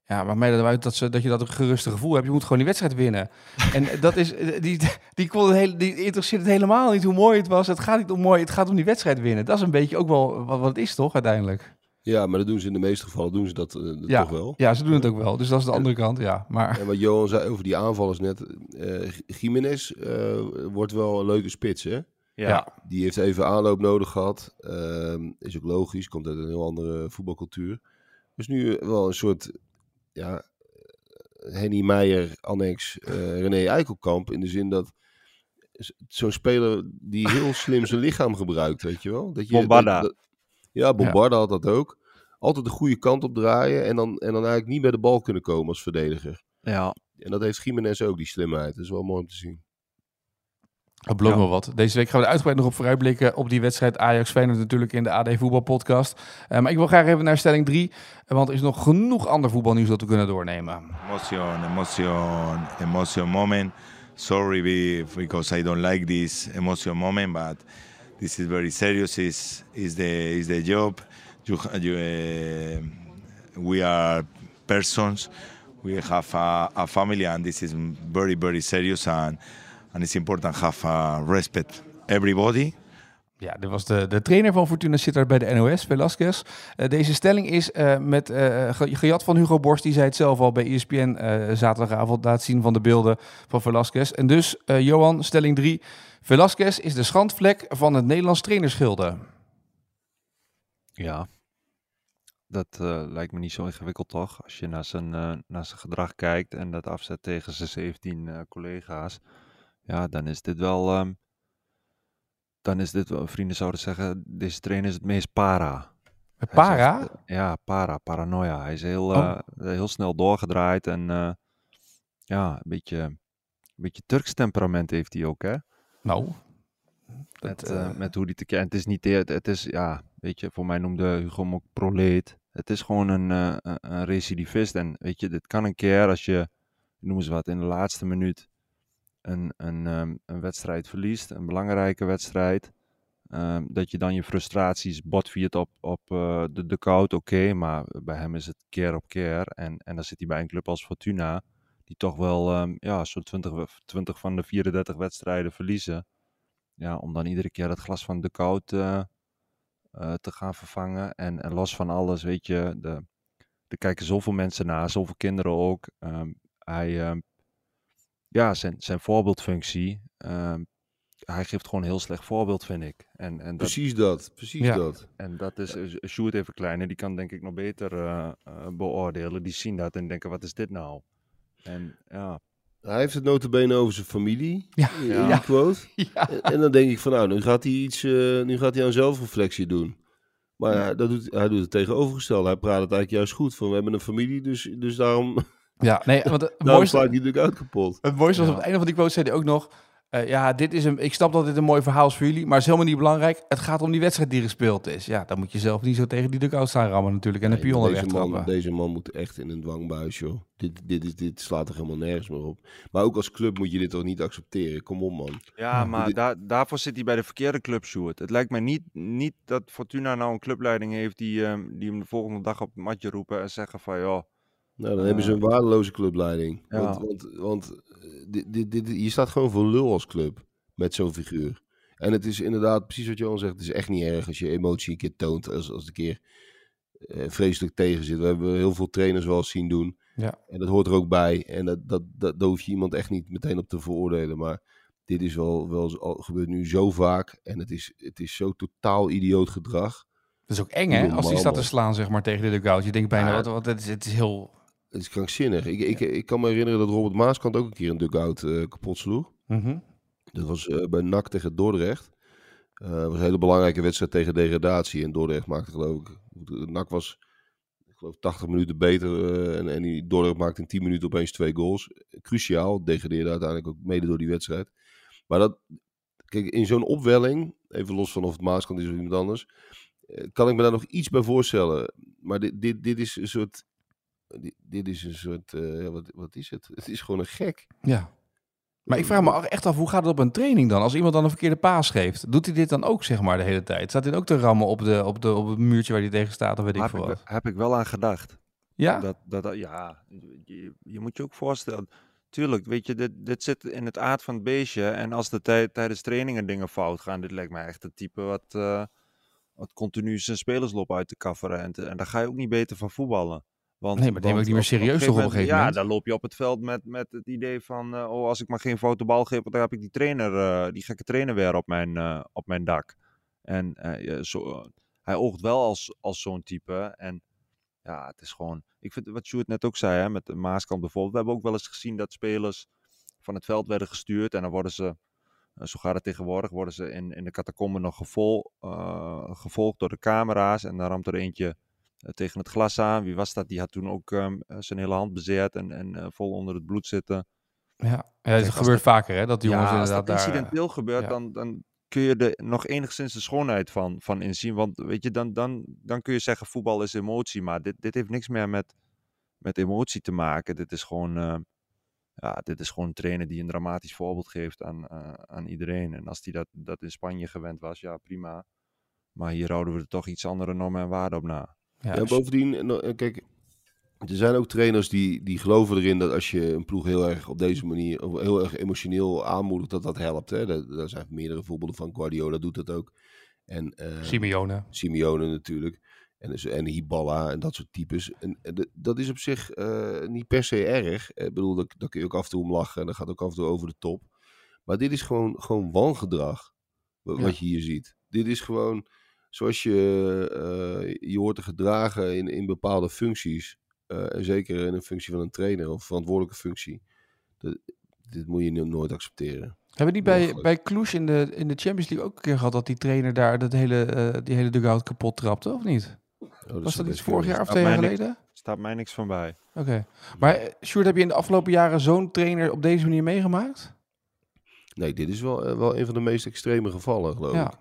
Ja, maar mij dat uit dat, ze, dat je dat geruste gevoel hebt. Je moet gewoon die wedstrijd winnen. en dat is, die, die, kon het die interesseert het helemaal niet hoe mooi het was. Het gaat niet om mooi, het gaat om die wedstrijd winnen. Dat is een beetje ook wel wat het is, toch, uiteindelijk? Ja, maar dat doen ze in de meeste gevallen doen ze dat, uh, ja, toch wel. Ja, ze doen het ook wel. Dus dat is de andere kant, ja. Maar... En wat Johan zei over die aanvallers net. Uh, Jiménez uh, wordt wel een leuke spits, hè? Ja. ja. Die heeft even aanloop nodig gehad. Ehm, is ook logisch, komt uit een heel andere voetbalcultuur. Dus nu wel een soort ja, Henny Meijer, annex uh, René Eikelkamp. In de zin dat zo'n speler die heel slim zijn lichaam gebruikt, weet je wel. Dat je, Bombarda. Dat, dat, ja, Bombarda ja. had dat ook. Altijd de goede kant op draaien en dan, en dan eigenlijk niet bij de bal kunnen komen als verdediger. Ja. En dat heeft Jiménez ook, die slimheid. Dat is wel mooi om te zien. Dat belooft ja. wel wat. Deze week gaan we er uitgebreid nog op vooruitblikken op die wedstrijd Ajax Feyenoord natuurlijk in de AD Voetbal podcast. Uh, maar ik wil graag even naar stelling 3, want er is nog genoeg ander voetbalnieuws dat we kunnen doornemen. Emotion, emotion, emotion moment. Sorry because I don't like this emotion moment, but this is very serious. Is is the is the job. You, you, uh, we are persons. We have a, a family, and this is very very serious and. And it's important have uh, respect everybody. Ja, dit was de, de trainer van Fortuna Sittard bij de NOS, Velasquez. Uh, deze stelling is uh, met uh, gejat van Hugo Borst. Die zei het zelf al bij ESPN zaterdagavond het zien van de beelden van Velasquez. En dus, Johan, stelling 3. Velasquez is de schandvlek van het Nederlands trainerschilde. Ja, dat lijkt me niet zo ingewikkeld toch? Als je naar zijn, naar zijn gedrag kijkt en dat afzet tegen zijn 17 collega's ja, dan is dit wel. Um, dan is dit, vrienden zouden zeggen, deze trainer is het meest para. Para? Zegt, ja, para, paranoia. Hij is heel, oh. uh, heel snel doorgedraaid en uh, ja, een beetje, een beetje Turks temperament heeft hij ook, hè? Nou. Met, uh, met hoe die te kennen. Het is niet, het is, ja, weet je, voor mij noemde Hugo hem ook proleet. Het is gewoon een, een, een recidivist. En weet je, dit kan een keer als je, noem eens wat, in de laatste minuut een, een, um, een wedstrijd verliest, een belangrijke wedstrijd, um, dat je dan je frustraties botviert op, op uh, de, de koud, oké, maar bij hem is het keer op keer. En, en dan zit hij bij een club als Fortuna, die toch wel um, ja, zo'n 20, 20 van de 34 wedstrijden verliezen. Ja, om dan iedere keer het glas van de koud uh, uh, te gaan vervangen. En, en los van alles, weet je, de, er kijken zoveel mensen naar, zoveel kinderen ook. hij ja, zijn, zijn voorbeeldfunctie. Uh, hij geeft gewoon een heel slecht voorbeeld, vind ik. En, en dat, precies dat, precies ja. dat. En dat is, ja. Sjoerd even kleiner, die kan denk ik nog beter uh, uh, beoordelen. Die zien dat en denken, wat is dit nou? En ja... Hij heeft het notabene over zijn familie, ja. in ja. die quote. Ja. En dan denk ik van, nou, nu gaat hij iets, uh, nu gaat hij aan zelfreflectie doen. Maar ja. dat doet, hij doet het tegenovergestelde. Hij praat het eigenlijk juist goed van, we hebben een familie, dus, dus daarom... Ja, nee, want het nou, mooiste... slaat die natuurlijk uit kapot. Het mooiste was ja. op het einde van die quote zei hij ook nog... Uh, ja, dit is een, ik snap dat dit een mooi verhaal is voor jullie, maar het is helemaal niet belangrijk. Het gaat om die wedstrijd die gespeeld is. Ja, dan moet je zelf niet zo tegen die dugout staan rammen natuurlijk en nee, de pionnen deze man, deze man moet echt in een dwangbuis, joh. Dit, dit, dit, dit slaat er helemaal nergens meer op. Maar ook als club moet je dit toch niet accepteren? Kom op, man. Ja, maar dit... daar, daarvoor zit hij bij de verkeerde club, Sjoerd. Het lijkt mij niet, niet dat Fortuna nou een clubleiding heeft die, um, die hem de volgende dag op het matje roepen en zeggen van, joh... Nou, dan hebben ze een waardeloze clubleiding. Ja. Want, want, want dit, dit, dit, je staat gewoon voor lul als club met zo'n figuur. En het is inderdaad, precies wat Johan zegt, het is echt niet erg als je emotie een keer toont. Als, als het een keer uh, vreselijk tegen zit. We hebben heel veel trainers wel eens zien doen. Ja. En dat hoort er ook bij. En dat, dat, dat, daar hoef je iemand echt niet meteen op te veroordelen. Maar dit is wel, wel gebeurt nu zo vaak. En het is, het is zo totaal idioot gedrag. Dat is ook eng, hè? Als hij staat te slaan, zeg maar, tegen de dugout. Je denkt bijna, Ja. wat, wat, het, is, het is heel... Het is krankzinnig. Ik, ik, ik kan me herinneren dat Robert Maaskant ook een keer een dugout eh kapot sloeg. Mhm. Dat was eh, bij NAC tegen Dordrecht. Het was een hele belangrijke wedstrijd tegen degradatie. En Dordrecht maakte geloof ik... NAC was, ik geloof, 80 minuten beter. en, en die Dordrecht maakte in 10 minuten opeens twee goals. Cruciaal. Degradeerde uiteindelijk ook mede door die wedstrijd. Maar dat... Kijk, in zo'n opwelling... Even los van of het Maaskant is of iemand anders... Kan ik me daar nog iets bij voorstellen. maar dit, dit, dit is een soort. Dit, dit is een soort. eh, ja, wat, wat is het? Het is gewoon een gek. Ja. Maar ik vraag me echt af, hoe gaat het op een training dan? Als iemand dan een verkeerde paas geeft, doet hij dit dan ook zeg maar de hele tijd? Staat hij ook te rammen op, de, op, de, op het muurtje waar hij tegen staat of weet ik Heb veel wat? heb ik wel aan gedacht. Ja? Dat, dat, ja, je, je moet je ook voorstellen. Tuurlijk, weet je, dit, dit zit in het aard van het beestje. En als er tij- tijdens trainingen dingen fout gaan, dit lijkt mij echt het type wat, eh, wat continu zijn spelers loopt uit te kafferen. En, te- en daar ga je ook niet beter van voetballen. Want, Nee, maar neem ook niet meer serieus toch op een gegeven ja, moment? dan loop je op het veld met, met het idee van, eh, oh, als ik maar geen foute bal geef, dan heb ik die trainer, eh, die gekke trainer weer op mijn, eh, op mijn dak. En ja, zo, hij oogt wel als, als zo'n type. En ja, het is gewoon. Ik vind wat Sjoerd net ook zei, hè, met de Maaskant bijvoorbeeld. We hebben ook wel eens gezien dat spelers van het veld werden gestuurd. En dan worden ze, zo gaat het tegenwoordig, worden ze in, in de catacomben nog gevol, gevolgd door de camera's. En dan ramt er eentje tegen het glas aan. Wie was dat? Die had toen ook ehm, eh, zijn hele hand bezeerd en, en eh, vol onder het bloed zitten. Ja, het gebeurt dat- vaker hè, dat die jongens ja, als inderdaad dat daar... eh, incidenteel gebeurt, ja. dan, dan kun je er nog enigszins de schoonheid van, van inzien. Want weet je, dan, dan, dan kun je zeggen voetbal is emotie. Maar dit, dit heeft niks meer met, met emotie te maken. Dit is gewoon, eh, ja, dit is gewoon een trainer die een dramatisch voorbeeld geeft aan, eh, aan iedereen. En als die dat, dat in Spanje gewend was, ja prima. Maar hier houden we er toch iets andere normen en waarden op na. Ja, dus- bovendien, en, eh, kijk, er zijn ook trainers die, die geloven erin dat als je een ploeg heel erg op deze manier, heel erg emotioneel aanmoedigt, dat dat helpt. Hè? Daar, zijn meerdere voorbeelden van. Guardiola doet dat ook. En, eh, Simeone. Simeone natuurlijk. En, dus- en Hiballa en dat soort types. En, dat is op zich eh, niet per se erg. Ik bedoel, daar, daar kun je ook af en toe om lachen. En dat gaat ook af en toe over de top. Maar dit is gewoon, gewoon wangedrag. wa- Wat Ja. je hier ziet. Dit is gewoon zoals je eh, je hoort te gedragen in, in bepaalde functies. eh, en zeker in een functie van een trainer of verantwoordelijke functie. Dat- dit moet je no- nooit accepteren. Hebben die bij, bij Kloes in de, in de Champions League ook een keer gehad dat die trainer daar dat hele, eh, die hele dugout kapot trapte, of niet? Oh, Was dat iets vorig jaar of twee jaar niks- geleden? Staat mij niks van bij. Oké. Maar Sjoerd, heb je in de afgelopen jaren zo'n trainer op deze manier meegemaakt? Nee, dit is wel, wel een van de meest extreme gevallen, geloof Ja. ik.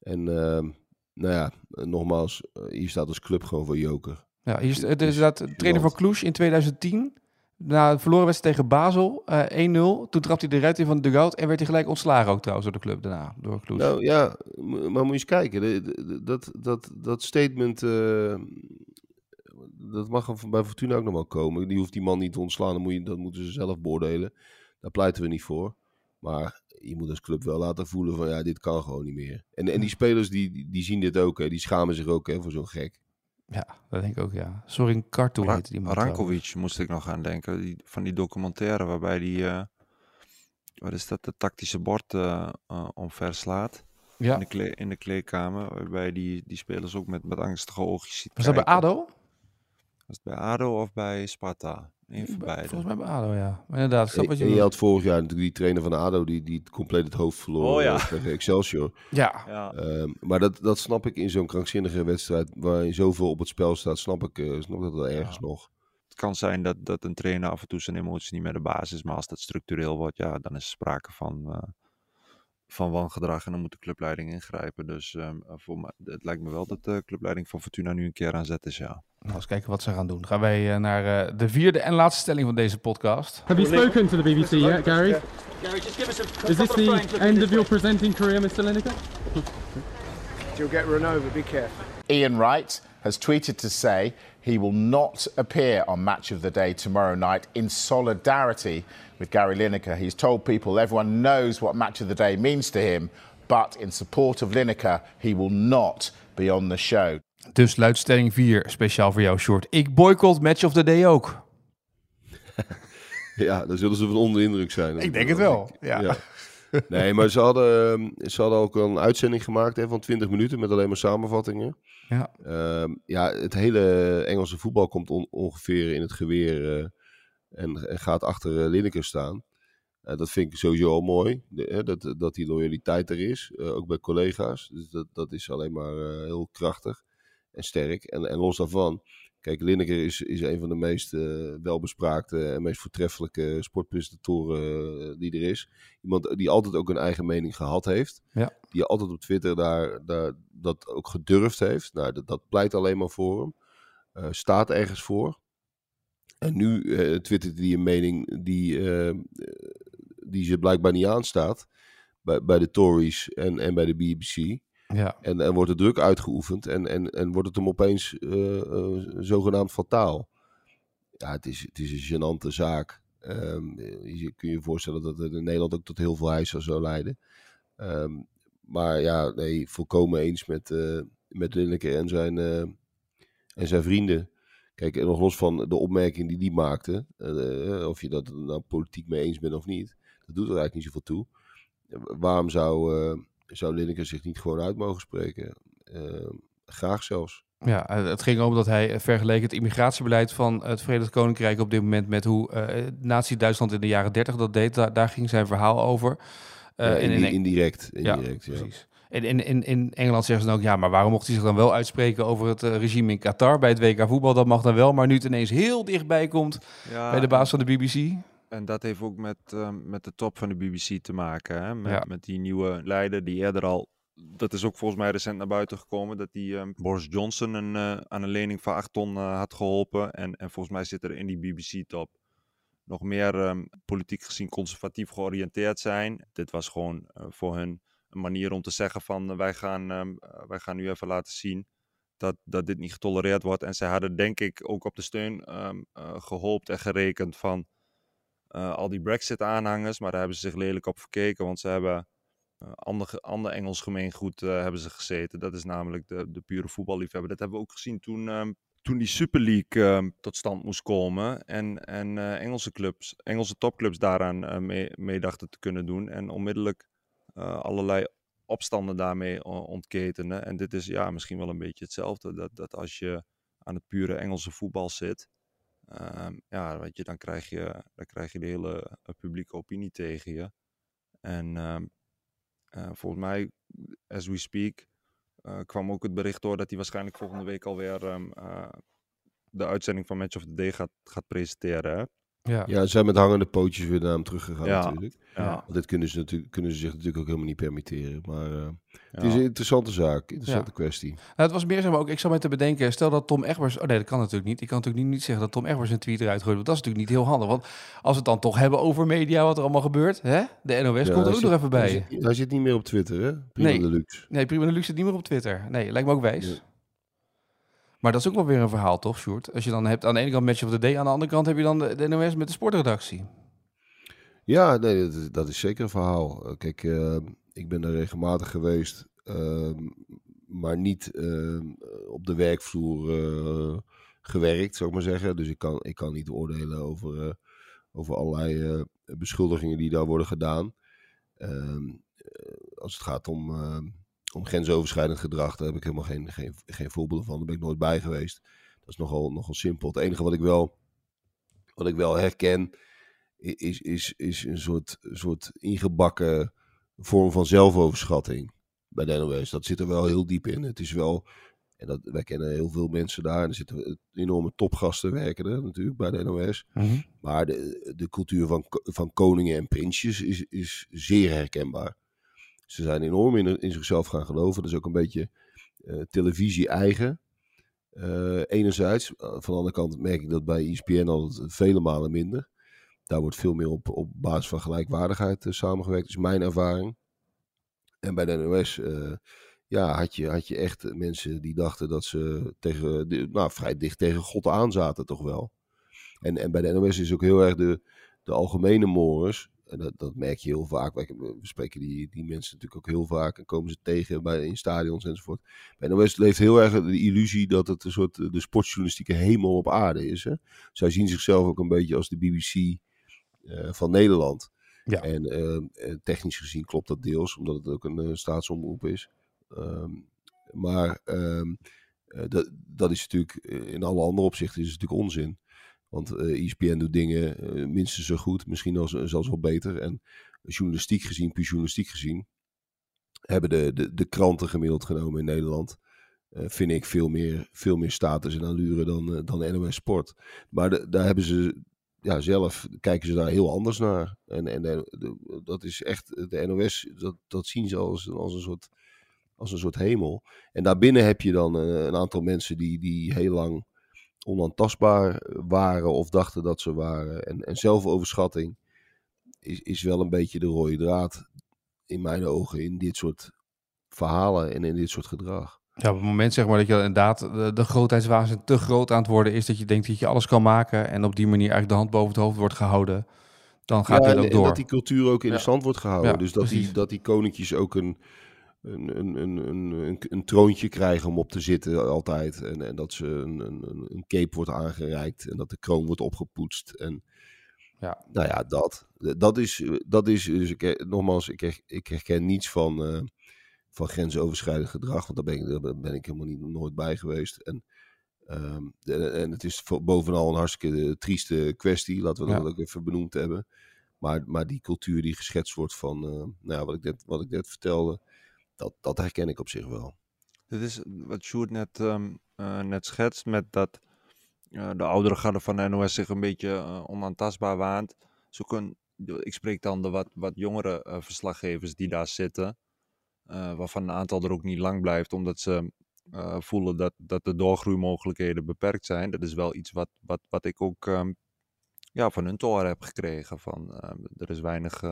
En ehm, nou ja, eh, nogmaals, eh, hier staat als club gewoon voor joker. Ja, hier is is dat trainer van. Kloes in 2010. Na een verloren wedstrijd tegen Basel, eh 1-0. Toen trapte hij de ruit in van de dugout en werd hij gelijk ontslagen ook trouwens door de club daarna, door Kloes. Nou ja, maar moet je eens kijken. dat, dat, dat statement, eh, dat mag bij Fortuna ook nog wel komen. Die hoeft die man niet te ontslaan, dan moet je, dat moeten ze zelf beoordelen. Daar pleiten we niet voor. Maar je moet als club wel laten voelen van ja, dit kan gewoon niet meer. En, en die spelers die, die, zien dit ook, hè, die schamen zich ook hè, voor zo'n gek. Ja, dat denk ik ook, ja. Sorin Kartu Ra- heette die man trouwens. Rankovic moest ik nog aan denken. Die, van die documentaire waarbij die, eh, wat is dat, de tactische bord eh eh, omverslaat. In, Ja. de kle- in de kleedkamer. Waarbij die, die spelers ook met, met angstige oogjes ziet Was dat bij. ADO? Was het bij ADO of bij Sparta? Een van beide. Volgens mij bij ADO, ja. Maar inderdaad, ik snap wat je had vorig jaar natuurlijk die trainer van ADO die, die compleet het hoofd verloor Oh ja. eh, tegen Excelsior. Ja, Ja. Ehm, maar dat, dat snap ik in zo'n krankzinnige wedstrijd waarin zoveel op het spel staat, snap ik, eh, snap ik dat wel ergens nog. Het kan zijn dat, dat een trainer af en toe zijn emoties niet meer de basis is. Maar als dat structureel wordt, ja, dan is er sprake van, eh, van wangedrag. En dan moet de clubleiding ingrijpen. Dus ehm, voor mij, het lijkt me wel dat de clubleiding van Fortuna nu een keer aan zet is, ja. nou, eens kijken wat ze gaan doen. Gaan wij eh, naar eh, de vierde en laatste stelling van deze podcast. Have you spoken to the BBC yet, Gary? Is this the end of your presenting career, Mr. Lineker? You'll get run over, be careful. Ian Wright has tweeted to say he will not appear on Match of the Day tomorrow night in solidarity with Gary Lineker. He's told people everyone knows what Match of the Day means to him, but in support of Lineker, he will not be on the show. Dus luidt stelling 4, speciaal voor jou, Short. Ik boycott Match of the Day ook. Ja, dan zullen ze van onder indruk zijn. Ik denk het wel, ja. Nee, maar ze hadden, ehm, ze hadden ook een uitzending gemaakt hè, van 20 minuten met alleen maar samenvattingen. Ja. Ehm, ja, het hele Engelse voetbal komt on- ongeveer in het geweer eh, en, en gaat achter Lineker staan. Eh, dat vind ik sowieso al mooi, de- hè, dat, dat die loyaliteit er is, ook bij collega's. Dus dat, dat is alleen maar heel krachtig en sterk. En, en los daarvan, kijk, Lineker is, is een van de meest eh, welbespraakte en meest voortreffelijke sportpresentatoren eh, die er is. Iemand die altijd ook een eigen mening gehad heeft. Ja. Die altijd op Twitter daar, daar dat ook gedurfd heeft. Nou, dat, dat pleit alleen maar voor hem. eh, staat ergens voor. En nu eh twittert hij een mening die, die ze blijkbaar niet aanstaat. Bij, bij de Tories en, en bij de BBC. Ja. En, en wordt er druk uitgeoefend en, en, en wordt het hem opeens eh, eh, zogenaamd fataal. Ja, het is, het is een gênante zaak. Ehm, je kun je voorstellen dat het in Nederland ook tot heel veel heisa zou leiden. Ehm, maar ja, nee, volkomen eens met, eh met Lineker en zijn, en zijn vrienden. Kijk, en nog los van de opmerking die die maakte, of je dat nou politiek mee eens bent of niet, dat doet er eigenlijk niet zoveel toe. Waarom zou, zou Lineker zich niet gewoon uit mogen spreken? Eh, graag zelfs. Ja, het ging om dat hij eh, vergeleken het immigratiebeleid van het Verenigd Koninkrijk op dit moment met hoe eh Nazi-Duitsland in de jaren 30 dat deed. Daar, daar ging zijn verhaal over. Eh, Ja, indi- in- indirect. Ja, indirect ja. precies. En in, in, in Engeland zeggen ze dan ook, ja, maar waarom mocht hij zich dan wel uitspreken over het regime in Qatar bij het WK voetbal? Dat mag dan wel, maar nu het ineens heel dichtbij komt Ja, bij de baas van de BBC. En dat heeft ook met, ehm, met de top van de BBC te maken. Hè? Met, Ja. met die nieuwe leider die eerder al. Dat is ook volgens mij recent naar buiten gekomen. Dat die ehm, Boris Johnson een, eh, aan een lening van 8 ton eh, had geholpen. En, en volgens mij zit er in die BBC-top nog meer ehm, politiek gezien conservatief georiënteerd zijn. Dit was gewoon eh, voor hun een manier om te zeggen van wij, gaan, wij gaan nu even laten zien dat, dat dit niet getolereerd wordt. En zij hadden denk ik ook op de steun gehoopt en gerekend van eh, al die Brexit-aanhangers. Maar daar hebben ze zich lelijk op verkeken, want ze hebben eh, ander, ge- ander Engels gemeengoed eh, hebben ze gezeten. Dat is namelijk de, de pure voetballiefhebber. Dat hebben we ook gezien toen, ehm, toen die Super League ehm, tot stand moest komen. En, en Engelse clubs, Engelse topclubs daaraan eh, mee, mee dachten te kunnen doen. En onmiddellijk allerlei opstanden daarmee ontketenen. En dit is ja, misschien wel een beetje hetzelfde. Dat, dat als je aan het pure Engelse voetbal zit. Ehm, ja, weet je, dan krijg je, dan krijg je de hele eh, publieke opinie tegen je. En ehm, eh, volgens mij, as we speak, eh, kwam ook het bericht door dat hij waarschijnlijk volgende week alweer eh, de uitzending van Match of the Day gaat, gaat presenteren. Hè? Ja. Ja, ze zijn met hangende pootjes weer naar hem teruggegaan Ja, natuurlijk. ja. Want dit kunnen ze, natuurlijk, kunnen ze zich natuurlijk ook helemaal niet permitteren. Maar eh, het Ja. is een interessante zaak, interessante Ja. kwestie. Nou, het was meer zeg maar ook, ik zat me te bedenken, stel dat Tom Egbers, oh nee, dat kan natuurlijk niet. Ik kan natuurlijk niet, niet zeggen dat Tom Egbers een tweet eruit gooit, want dat is natuurlijk niet heel handig. Want als we het dan toch hebben over media, wat er allemaal gebeurt, hè? de NOS Ja, komt er ook zit- nog even bij. Hij zit, hij zit niet meer op Twitter, hè? Prima Nee. de luxe. Nee, Prima de Luxe zit niet meer op Twitter. Nee, lijkt me ook wijs. Maar dat is ook wel weer een verhaal, toch, Sjoerd? Als je dan hebt aan de ene kant Match of the Day, aan de andere kant heb je dan de, NOS met de sportredactie. Ja, nee, dat is, dat is zeker een verhaal. Eh, Kijk, eh, ik ben daar regelmatig geweest, ehm, maar niet ehm, op de werkvloer eh, gewerkt, zou ik maar zeggen. Dus ik kan, ik kan niet oordelen over, over allerlei beschuldigingen die daar worden gedaan. Ehm, eh, als het gaat om, om grensoverschrijdend gedrag, daar heb ik helemaal geen, geen, geen voorbeelden van. Daar ben ik nooit bij geweest. Dat is nogal, nogal simpel. Het enige wat ik wel, wat ik wel herken, is, is, is een soort, soort ingebakken vorm van zelfoverschatting bij de NOS. Dat zit er wel heel diep in. Het is wel, en dat, wij kennen heel veel mensen daar. En er zitten enorme topgasten werken er natuurlijk bij de NOS. Maar de, de cultuur van, van koningen en prinsjes is, is zeer herkenbaar. Ze zijn enorm in, in zichzelf gaan geloven. Dat is ook een beetje eh, televisie eigen. Eh, enerzijds. Eh, van de andere kant merk ik dat bij ESPN altijd vele malen minder. Daar wordt veel meer op, op basis van gelijkwaardigheid samengewerkt. Is mijn ervaring. En bij de NOS ja, had, je, had je echt mensen die dachten dat ze tegen, nou, vrij dicht tegen God aan zaten toch wel. En, en bij de NOS is ook heel erg de, de algemene mores. En dat, dat merk je heel vaak. Wij, we spreken die, die mensen natuurlijk ook heel vaak. En komen ze tegen bij, in stadions enzovoort. Bij NOS leeft heel erg de illusie dat het een soort de sportjournalistieke hemel op aarde is. Hè? Zij zien zichzelf ook een beetje als de BBC eh, van Nederland. Ja. En eh, eh, technisch gezien klopt dat deels, omdat het ook een eh, staatsomroep is. Ehm, maar ehm, eh, dat, dat is natuurlijk in alle andere opzichten is het natuurlijk onzin. Want eh ESPN doet dingen eh, minstens zo goed, misschien als, zelfs wel beter. En journalistiek gezien, puur gezien, hebben de, de, de kranten gemiddeld genomen in Nederland, eh, vind ik veel meer, veel meer status en allure dan, eh, dan NOS Sport. Maar daar hebben ze, ja, zelf kijken ze daar heel anders naar. En, en dat is echt, de NOS, dat, dat zien ze als, als, een soort, als een soort hemel. En daarbinnen heb je dan eh, een aantal mensen die, die heel lang onaantastbaar waren of dachten dat ze waren. En, en zelfoverschatting is, is wel een beetje de rode draad in mijn ogen in dit soort verhalen en in dit soort gedrag. Ja, op het moment zeg maar dat je inderdaad de, de grootheidswaanzin te groot aan het worden is, dat je denkt dat je alles kan maken en op die manier eigenlijk de hand boven het hoofd wordt gehouden, dan gaat Ja, en- ook en door. dat die cultuur ook in Ja. de stand wordt gehouden. Ja, dus dat die, dat die koninkjes ook een, een, een, een, een, een, troontje krijgen om op te zitten altijd. En, en dat ze een, een, een- cape wordt aangereikt en dat de kroon wordt opgepoetst. En Ja. nou ja, dat. Dat is, dat is dus ik, her- nogmaals, ik, her- ik herken niets van, eh, van grensoverschrijdend gedrag, want daar ben ik, daar ben ik helemaal niet, nooit bij geweest. En, ehm, en het is bovenal een hartstikke eh, trieste kwestie, laten we Ja. dat ook even benoemd hebben. Maar, maar die cultuur die geschetst wordt van, eh, nou ja, wat, ik net, wat ik net vertelde, dat, dat herken ik op zich wel. Dit is wat Sjoerd net, ehm, eh, net schetst met dat eh, de oudere garde van NOS zich een beetje eh, onaantastbaar waant. Kun, ik spreek dan de wat, wat jongere verslaggevers die daar zitten, waarvan een aantal er ook niet lang blijft, omdat ze voelen dat, dat de doorgroeimogelijkheden beperkt zijn. Dat is wel iets wat, wat, wat ik ook ehm, ja, van hun te horen heb gekregen. Van, ehm, er is weinig...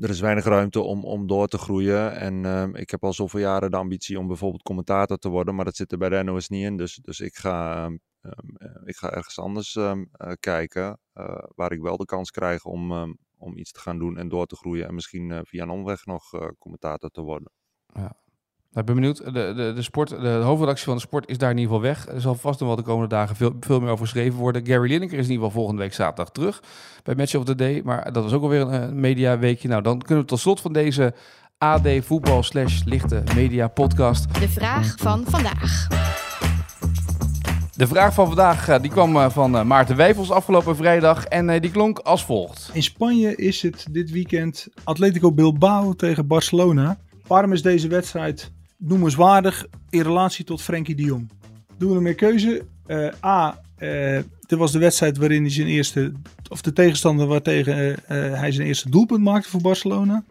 er is weinig ruimte om, om door te groeien. En ehm, ik heb al zoveel jaren de ambitie om bijvoorbeeld commentator te worden, maar dat zit er bij de NOS niet in. Dus, dus ik, ga, ehm, ehm, eh, ik ga ergens anders eh, kijken, eh, waar ik wel de kans krijg om, om iets te gaan doen en door te groeien. En misschien via een omweg nog commentator te worden. Nou, ik ben benieuwd. De, de, de, sport, de hoofdredactie van de sport is daar in ieder geval weg. Er zal vast nog wel de komende dagen veel, veel meer over geschreven worden. Gary Lineker is in ieder geval volgende week zaterdag terug bij Match of the Day. Maar dat was ook alweer een mediaweekje. Nou, dan kunnen we tot slot van deze AD voetbal slash lichte media podcast. De vraag van vandaag. De vraag van vandaag eh, die kwam eh, van eh, Maarten Wijfels afgelopen vrijdag. En die klonk als volgt. In Spanje is het dit weekend Atletico Bilbao tegen Barcelona. Waarom is deze wedstrijd noemenswaardig in relatie tot Frenkie de Jong? Doen we er meer keuze? Eh, A. eh, dit was de wedstrijd waarin hij zijn eerste, of de tegenstander waartegen eh, hij zijn eerste doelpunt maakte voor Barcelona.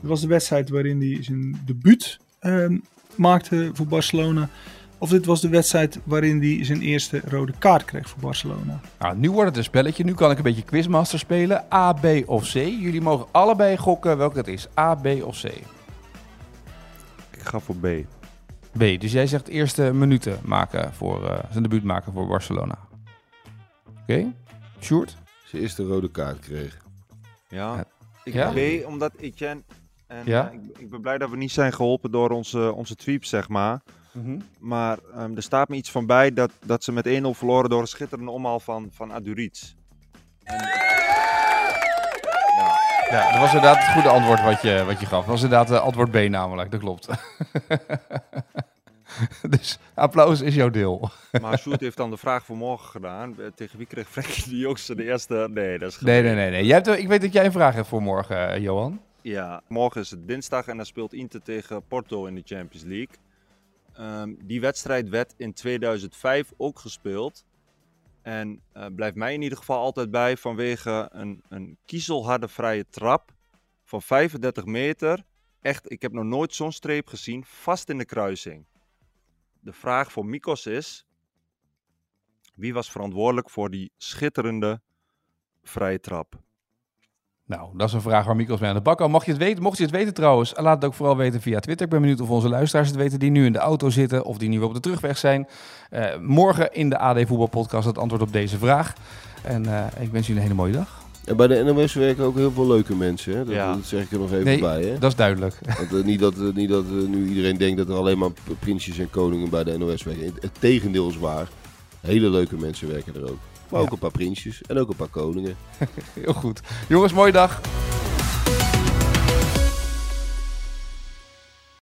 Dit was de wedstrijd waarin hij zijn debuut eh, maakte voor Barcelona. Of dit was de wedstrijd waarin hij zijn eerste rode kaart kreeg voor Barcelona. Nou, nu wordt het een spelletje. Nu kan ik een beetje quizmaster spelen. A, B of C. Jullie mogen allebei gokken welke het is. A, B of C. Ik ga voor B. B. Dus jij zegt eerste minuten maken voor eh, zijn debuut maken voor Barcelona. Oké. Sjoerd? Zijn eerste rode kaart kreeg. Ja, ik Ja? B, omdat Etienne... En, Ja? eh, ik, ik ben blij dat we niet zijn geholpen door onze, onze tweeps, zeg maar. Maar ehm, er staat me iets van bij dat, dat ze met 1-0 verloren door een schitterende omhaal van, van Aduriz. Ja, dat was inderdaad het goede antwoord wat je, wat je gaf. Dat was inderdaad uh, antwoord B namelijk, dat klopt. dus applaus is jouw deel. Maar Sjoerd heeft dan de vraag voor morgen gedaan. Eh, Tegen wie kreeg Frenkie de Jongste de eerste? Nee, dat is Nee, nee, nee. nee. Jij hebt, ik weet dat jij een vraag hebt voor morgen, eh, Johan. Ja, morgen is het dinsdag en dan speelt Inter tegen Porto in de Champions League. Ehm, die wedstrijd werd in 2005 ook gespeeld. En eh, blijft mij in ieder geval altijd bij vanwege een, een kiezelharde vrije trap van 35 meter. Echt, ik heb nog nooit zo'n streep gezien, vast in de kruising. De vraag voor Mikos is, wie was verantwoordelijk voor die schitterende vrije trap? Nou, dat is een vraag waar Mikos mee aan de bak kan. Mocht je het weten, mocht je het weten trouwens, laat het ook vooral weten via Twitter. Ik ben benieuwd of onze luisteraars het weten die nu in de auto zitten of die nu op de terugweg zijn. Uh, morgen in de AD Voetbal Podcast het antwoord op deze vraag. En uh, ik wens jullie een hele mooie dag. En bij de NOS werken ook heel veel leuke mensen. Hè? Dat, Ja. dat zeg ik er nog even Nee, bij. Hè? dat is duidelijk. Want, eh, niet dat, eh, niet dat eh, nu iedereen denkt dat er alleen maar prinsjes en koningen bij de NOS werken. Het, het tegendeel is waar. Hele leuke mensen werken er ook. Maar ook een paar prinsjes en ook een paar koningen. Heel goed. Jongens, mooie dag.